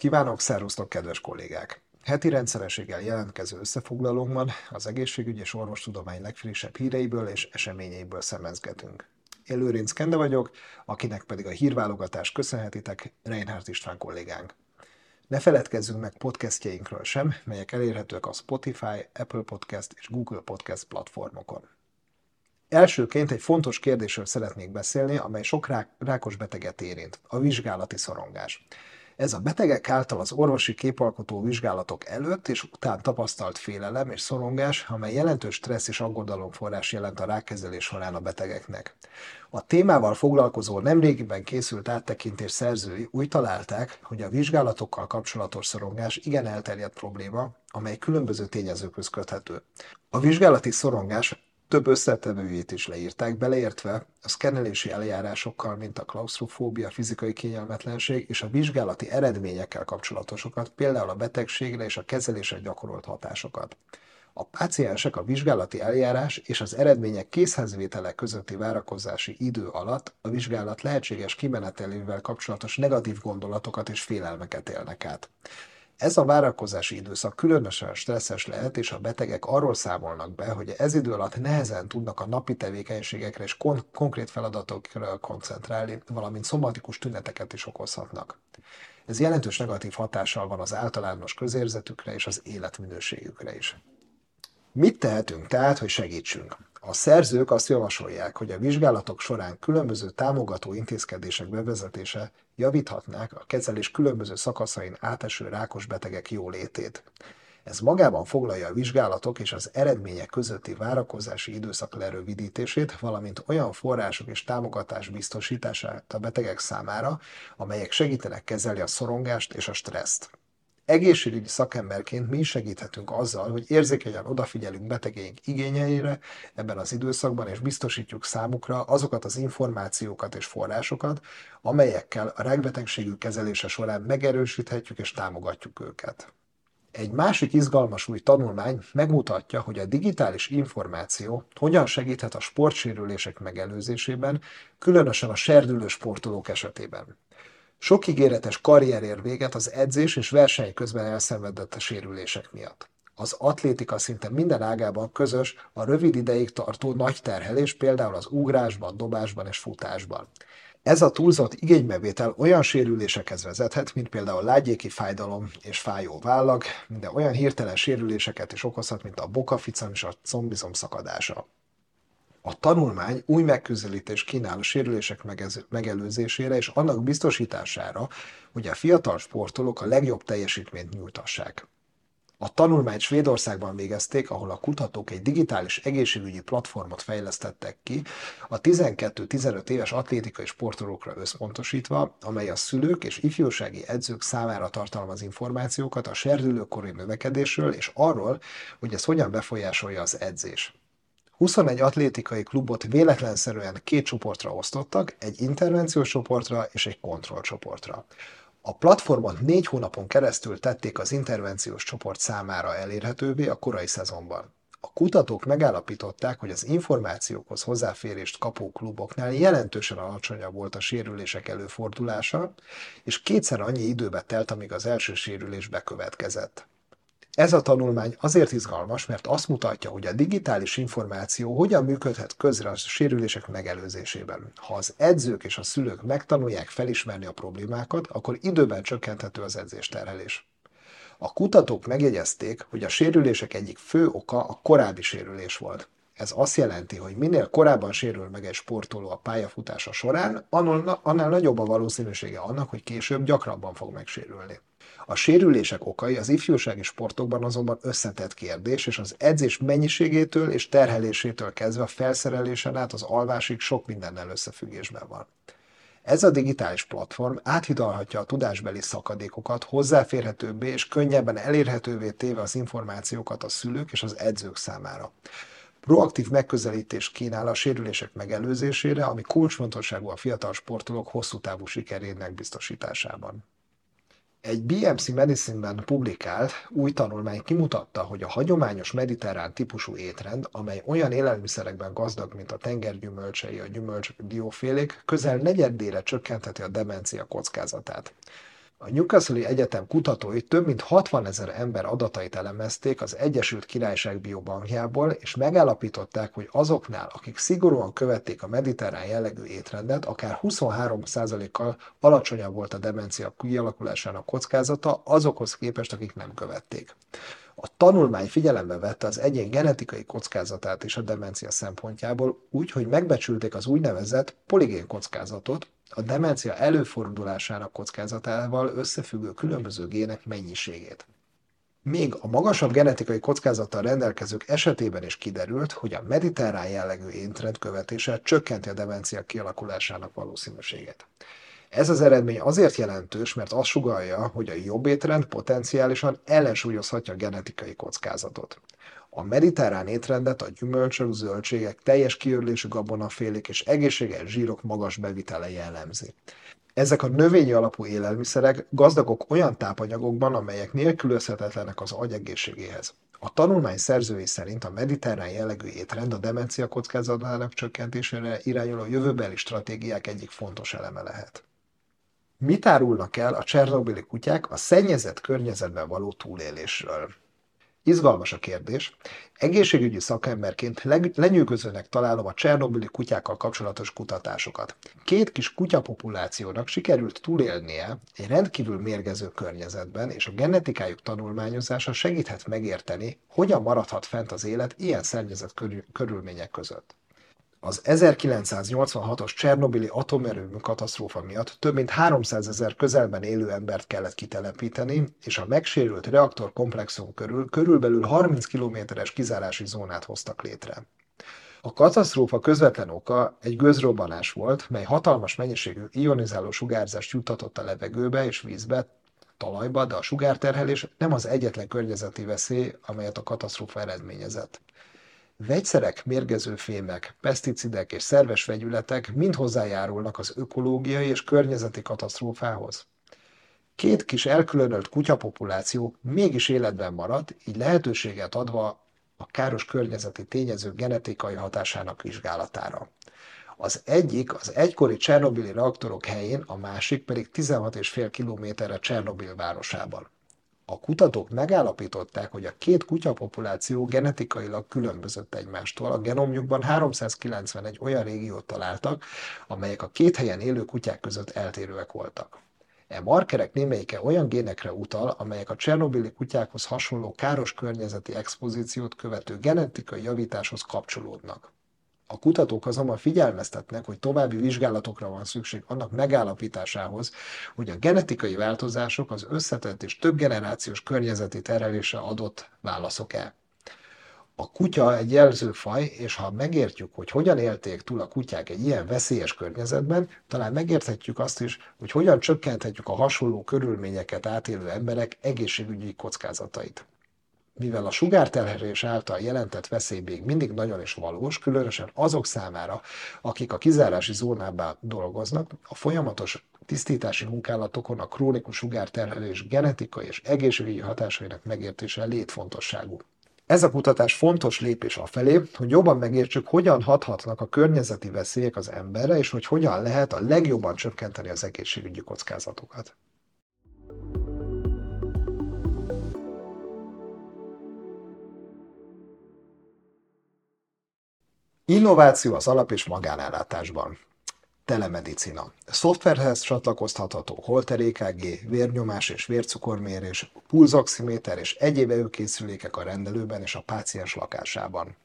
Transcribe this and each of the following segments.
kívánok, szervusztok, kedves kollégák! Heti rendszerességgel jelentkező összefoglalónkban az egészségügy és orvostudomány legfrissebb híreiből és eseményeiből szemezgetünk. Én Lőrinc Kende vagyok, akinek pedig a hírválogatást köszönhetitek Reinhardt István kollégánk. Ne feledkezzünk meg podcastjainkről sem, melyek elérhetőek a Spotify, Apple Podcast és Google Podcast platformokon. Elsőként egy fontos kérdésről szeretnék beszélni, amely sok rákos beteget érint, a vizsgálati szorongás. Ez a betegek által az orvosi képalkotó vizsgálatok előtt és után tapasztalt félelem és szorongás, amely jelentős stressz és aggodalom forrás jelent a rákkezelés során a betegeknek. A témával foglalkozó nemrégiben készült áttekintés szerzői úgy találták, hogy a vizsgálatokkal kapcsolatos szorongás igen elterjedt probléma, amely különböző tényezőkhöz köthető. A vizsgálati szorongás több összetevőjét is leírták, beleértve a szkennelési eljárásokkal, mint a klaustrofóbia, fizikai kényelmetlenség és a vizsgálati eredményekkel kapcsolatosokat, például a betegségre és a kezelésre gyakorolt hatásokat. A páciensek a vizsgálati eljárás és az eredmények készhezvétele közötti várakozási idő alatt a vizsgálat lehetséges kimenetelével kapcsolatos negatív gondolatokat és félelmeket élnek át. Ez a várakozási időszak különösen stresszes lehet, és a betegek arról számolnak be, hogy ez idő alatt nehezen tudnak a napi tevékenységekre és kon- konkrét feladatokra koncentrálni, valamint szomatikus tüneteket is okozhatnak. Ez jelentős negatív hatással van az általános közérzetükre és az életminőségükre is. Mit tehetünk tehát, hogy segítsünk? A szerzők azt javasolják, hogy a vizsgálatok során különböző támogató intézkedések bevezetése javíthatnák a kezelés különböző szakaszain áteső rákos betegek jólétét. Ez magában foglalja a vizsgálatok és az eredmények közötti várakozási időszak lerövidítését, valamint olyan források és támogatás biztosítását a betegek számára, amelyek segítenek kezelni a szorongást és a stresszt. Egészségügyi szakemberként mi is segíthetünk azzal, hogy érzékenyen odafigyelünk betegeink igényeire ebben az időszakban, és biztosítjuk számukra azokat az információkat és forrásokat, amelyekkel a rákbetegségük kezelése során megerősíthetjük és támogatjuk őket. Egy másik izgalmas új tanulmány megmutatja, hogy a digitális információ hogyan segíthet a sportsérülések megelőzésében, különösen a serdülő sportolók esetében. Sok ígéretes karrier ér véget az edzés és verseny közben elszenvedett a sérülések miatt. Az atlétika szinte minden ágában közös a rövid ideig tartó nagy terhelés, például az ugrásban, dobásban és futásban. Ez a túlzott igénybevétel olyan sérülésekhez vezethet, mint például lágyéki fájdalom és fájó vállag, de olyan hirtelen sérüléseket is okozhat, mint a bokaficam és a combizom szakadása. A tanulmány új megközelítés kínál a sérülések megelőzésére és annak biztosítására, hogy a fiatal sportolók a legjobb teljesítményt nyújtassák. A tanulmányt Svédországban végezték, ahol a kutatók egy digitális egészségügyi platformot fejlesztettek ki a 12-15 éves atlétikai sportolókra összpontosítva, amely a szülők és ifjúsági edzők számára tartalmaz információkat a serdülőkori növekedésről és arról, hogy ez hogyan befolyásolja az edzés. 21 atlétikai klubot véletlenszerűen két csoportra osztottak, egy intervenciós csoportra és egy kontrollcsoportra. A platformot négy hónapon keresztül tették az intervenciós csoport számára elérhetővé a korai szezonban. A kutatók megállapították, hogy az információkhoz hozzáférést kapó kluboknál jelentősen alacsonyabb volt a sérülések előfordulása, és kétszer annyi időbe telt, amíg az első sérülés bekövetkezett. Ez a tanulmány azért izgalmas, mert azt mutatja, hogy a digitális információ hogyan működhet közre a sérülések megelőzésében. Ha az edzők és a szülők megtanulják felismerni a problémákat, akkor időben csökkenthető az edzésterhelés. A kutatók megjegyezték, hogy a sérülések egyik fő oka a korábbi sérülés volt. Ez azt jelenti, hogy minél korábban sérül meg egy sportoló a pályafutása során, annál nagyobb a valószínűsége annak, hogy később gyakrabban fog megsérülni. A sérülések okai az ifjúsági sportokban azonban összetett kérdés, és az edzés mennyiségétől és terhelésétől kezdve a felszerelésen át az alvásig sok mindennel összefüggésben van. Ez a digitális platform áthidalhatja a tudásbeli szakadékokat, hozzáférhetőbbé és könnyebben elérhetővé téve az információkat a szülők és az edzők számára. Proaktív megközelítés kínál a sérülések megelőzésére, ami kulcsfontosságú a fiatal sportolók hosszú távú sikerének biztosításában. Egy BMC Medicine-ben publikált új tanulmány kimutatta, hogy a hagyományos mediterrán típusú étrend, amely olyan élelmiszerekben gazdag, mint a tengergyümölcsei, a gyümölcs diófélék, közel negyedére csökkentheti a demencia kockázatát. A Newcastle Egyetem kutatói több mint 60 ezer ember adatait elemezték az Egyesült Királyság biobankjából, és megállapították, hogy azoknál, akik szigorúan követték a mediterrán jellegű étrendet, akár 23%-kal alacsonyabb volt a demencia kialakulásának kockázata azokhoz képest, akik nem követték. A tanulmány figyelembe vette az egyén genetikai kockázatát is a demencia szempontjából, úgy, hogy megbecsülték az úgynevezett poligén kockázatot, a demencia előfordulásának kockázatával összefüggő különböző gének mennyiségét. Még a magasabb genetikai kockázattal rendelkezők esetében is kiderült, hogy a mediterrán jellegű étrend követése csökkenti a demencia kialakulásának valószínűségét. Ez az eredmény azért jelentős, mert azt sugalja, hogy a jobb étrend potenciálisan ellensúlyozhatja a genetikai kockázatot. A mediterrán étrendet a gyümölcsök, zöldségek, teljes kiörlésű gabonafélék és egészséges zsírok magas bevitele jellemzi. Ezek a növényi alapú élelmiszerek gazdagok olyan tápanyagokban, amelyek nélkülözhetetlenek az agy egészségéhez. A tanulmány szerzői szerint a mediterrán jellegű étrend a demencia kockázatának csökkentésére irányuló jövőbeli stratégiák egyik fontos eleme lehet. Mit árulnak el a csernobili kutyák a szennyezett környezetben való túlélésről? Izgalmas a kérdés. Egészségügyi szakemberként lenyűgözőnek találom a csernobili kutyákkal kapcsolatos kutatásokat. Két kis kutyapopulációnak sikerült túlélnie egy rendkívül mérgező környezetben, és a genetikájuk tanulmányozása segíthet megérteni, hogyan maradhat fent az élet ilyen szennyezett körülmények között. Az 1986-os Csernobili atomerőmű katasztrófa miatt több mint 300 ezer közelben élő embert kellett kitelepíteni, és a megsérült reaktorkomplexum körül körülbelül 30 kilométeres kizárási zónát hoztak létre. A katasztrófa közvetlen oka egy gőzrobbanás volt, mely hatalmas mennyiségű ionizáló sugárzást juttatott a levegőbe és vízbe, talajba, de a sugárterhelés nem az egyetlen környezeti veszély, amelyet a katasztrófa eredményezett. Vegyszerek, mérgező fémek, peszticidek és szerves vegyületek mind hozzájárulnak az ökológiai és környezeti katasztrófához. Két kis elkülönölt kutyapopuláció mégis életben maradt, így lehetőséget adva a káros környezeti tényezők genetikai hatásának vizsgálatára. Az egyik az egykori Csernobili reaktorok helyén, a másik pedig 16,5 kilométerre Csernobil városában. A kutatók megállapították, hogy a két kutyapopuláció genetikailag különbözött egymástól. A genomjukban 391 olyan régiót találtak, amelyek a két helyen élő kutyák között eltérőek voltak. E markerek némelyike olyan génekre utal, amelyek a csernobili kutyákhoz hasonló káros környezeti expozíciót követő genetikai javításhoz kapcsolódnak. A kutatók azonban figyelmeztetnek, hogy további vizsgálatokra van szükség annak megállapításához, hogy a genetikai változások az összetett és több generációs környezeti terelésre adott válaszok-e. A kutya egy jelzőfaj, és ha megértjük, hogy hogyan élték túl a kutyák egy ilyen veszélyes környezetben, talán megérthetjük azt is, hogy hogyan csökkenthetjük a hasonló körülményeket átélő emberek egészségügyi kockázatait mivel a sugárterhelés által jelentett veszély még mindig nagyon is valós, különösen azok számára, akik a kizárási zónában dolgoznak, a folyamatos tisztítási munkálatokon a krónikus sugárterhelés genetikai és egészségügyi hatásainak megértése létfontosságú. Ez a kutatás fontos lépés afelé, hogy jobban megértsük, hogyan hathatnak a környezeti veszélyek az emberre, és hogy hogyan lehet a legjobban csökkenteni az egészségügyi kockázatokat. Innováció az alap- és magánellátásban. Telemedicina. Szoftverhez csatlakoztatható holter EKG, vérnyomás és vércukormérés, pulzoximéter és egyéb előkészülékek a rendelőben és a páciens lakásában.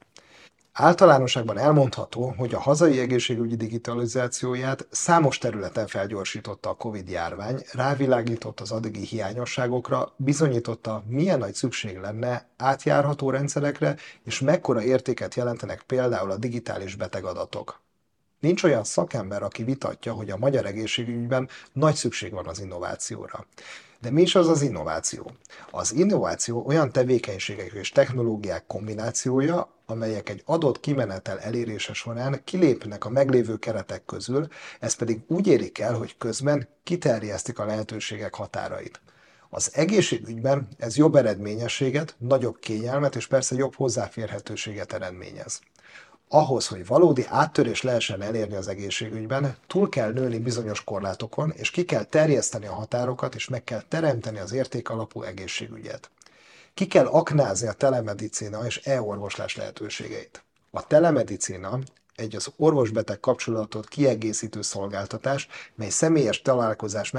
Általánosságban elmondható, hogy a hazai egészségügyi digitalizációját számos területen felgyorsította a COVID-járvány, rávilágított az addigi hiányosságokra, bizonyította, milyen nagy szükség lenne átjárható rendszerekre, és mekkora értéket jelentenek például a digitális betegadatok. Nincs olyan szakember, aki vitatja, hogy a magyar egészségügyben nagy szükség van az innovációra. De mi is az az innováció? Az innováció olyan tevékenységek és technológiák kombinációja, amelyek egy adott kimenetel elérése során kilépnek a meglévő keretek közül, ez pedig úgy érik el, hogy közben kiterjesztik a lehetőségek határait. Az egészségügyben ez jobb eredményességet, nagyobb kényelmet és persze jobb hozzáférhetőséget eredményez. Ahhoz, hogy valódi áttörés lehessen elérni az egészségügyben, túl kell nőni bizonyos korlátokon, és ki kell terjeszteni a határokat, és meg kell teremteni az értékalapú egészségügyet. Ki kell aknázni a telemedicina és e-orvoslás lehetőségeit. A telemedicina egy az orvos-beteg kapcsolatot kiegészítő szolgáltatás, mely személyes találkozás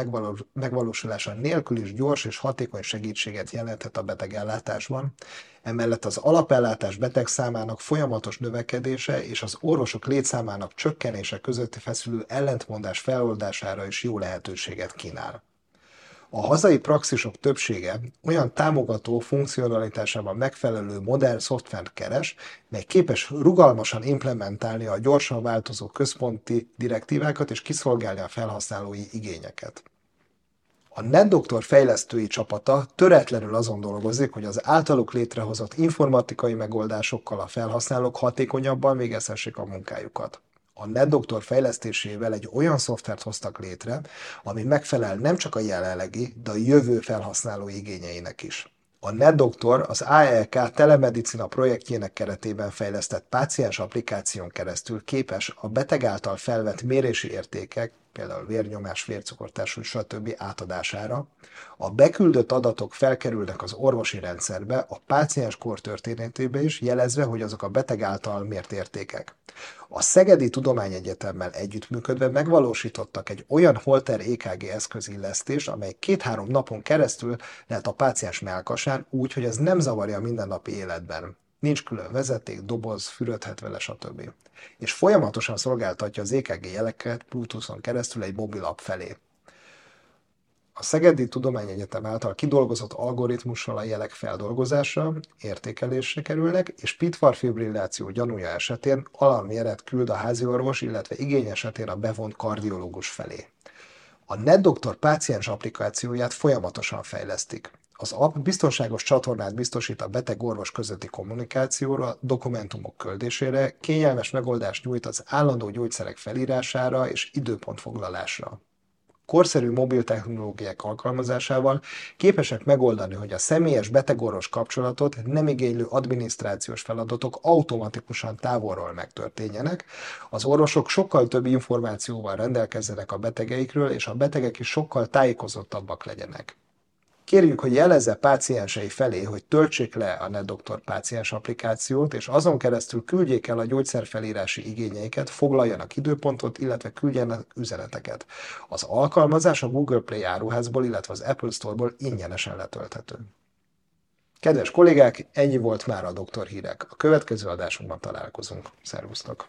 megvalósulása nélkül is gyors és hatékony segítséget jelenthet a betegellátásban. Emellett az alapellátás beteg számának folyamatos növekedése és az orvosok létszámának csökkenése közötti feszülő ellentmondás feloldására is jó lehetőséget kínál. A hazai praxisok többsége olyan támogató funkcionalitásában megfelelő modern szoftvert keres, mely képes rugalmasan implementálni a gyorsan változó központi direktívákat és kiszolgálni a felhasználói igényeket. A NetDoktor fejlesztői csapata töretlenül azon dolgozik, hogy az általuk létrehozott informatikai megoldásokkal a felhasználók hatékonyabban végezhessék a munkájukat a NetDoktor fejlesztésével egy olyan szoftvert hoztak létre, ami megfelel nem csak a jelenlegi, de a jövő felhasználó igényeinek is. A NetDoktor az ALK telemedicina projektjének keretében fejlesztett páciens applikáción keresztül képes a beteg által felvett mérési értékek, például vérnyomás, vércukortású, stb. átadására. A beküldött adatok felkerülnek az orvosi rendszerbe, a páciens kor történetébe is, jelezve, hogy azok a beteg által mért értékek. A Szegedi Tudományegyetemmel együttműködve megvalósítottak egy olyan Holter EKG eszközillesztést, amely két-három napon keresztül lehet a páciens melkasán úgy, hogy ez nem zavarja a mindennapi életben. Nincs külön vezeték, doboz, fürödhet vele, stb. És folyamatosan szolgáltatja az EKG jeleket Bluetooth-on keresztül egy mobil felé. A Szegedi Tudományegyetem által kidolgozott algoritmussal a jelek feldolgozása, értékelésre kerülnek, és pitvar-fibrilláció gyanúja esetén alarmjelet küld a háziorvos, illetve igény esetén a bevont kardiológus felé. A NetDoktor páciens applikációját folyamatosan fejlesztik. Az app biztonságos csatornát biztosít a beteg-orvos közötti kommunikációra, dokumentumok küldésére, kényelmes megoldást nyújt az állandó gyógyszerek felírására és időpontfoglalásra korszerű mobil technológiák alkalmazásával képesek megoldani, hogy a személyes betegorvos kapcsolatot nem igénylő adminisztrációs feladatok automatikusan távolról megtörténjenek, az orvosok sokkal több információval rendelkezzenek a betegeikről, és a betegek is sokkal tájékozottabbak legyenek. Kérjük, hogy jelezze páciensei felé, hogy töltsék le a NetDoktor páciens applikációt, és azon keresztül küldjék el a gyógyszerfelírási igényeiket, foglaljanak időpontot, illetve küldjenek üzeneteket. Az alkalmazás a Google Play áruházból, illetve az Apple Store-ból ingyenesen letölthető. Kedves kollégák, ennyi volt már a doktor hírek. A következő adásunkban találkozunk. Szervusztok!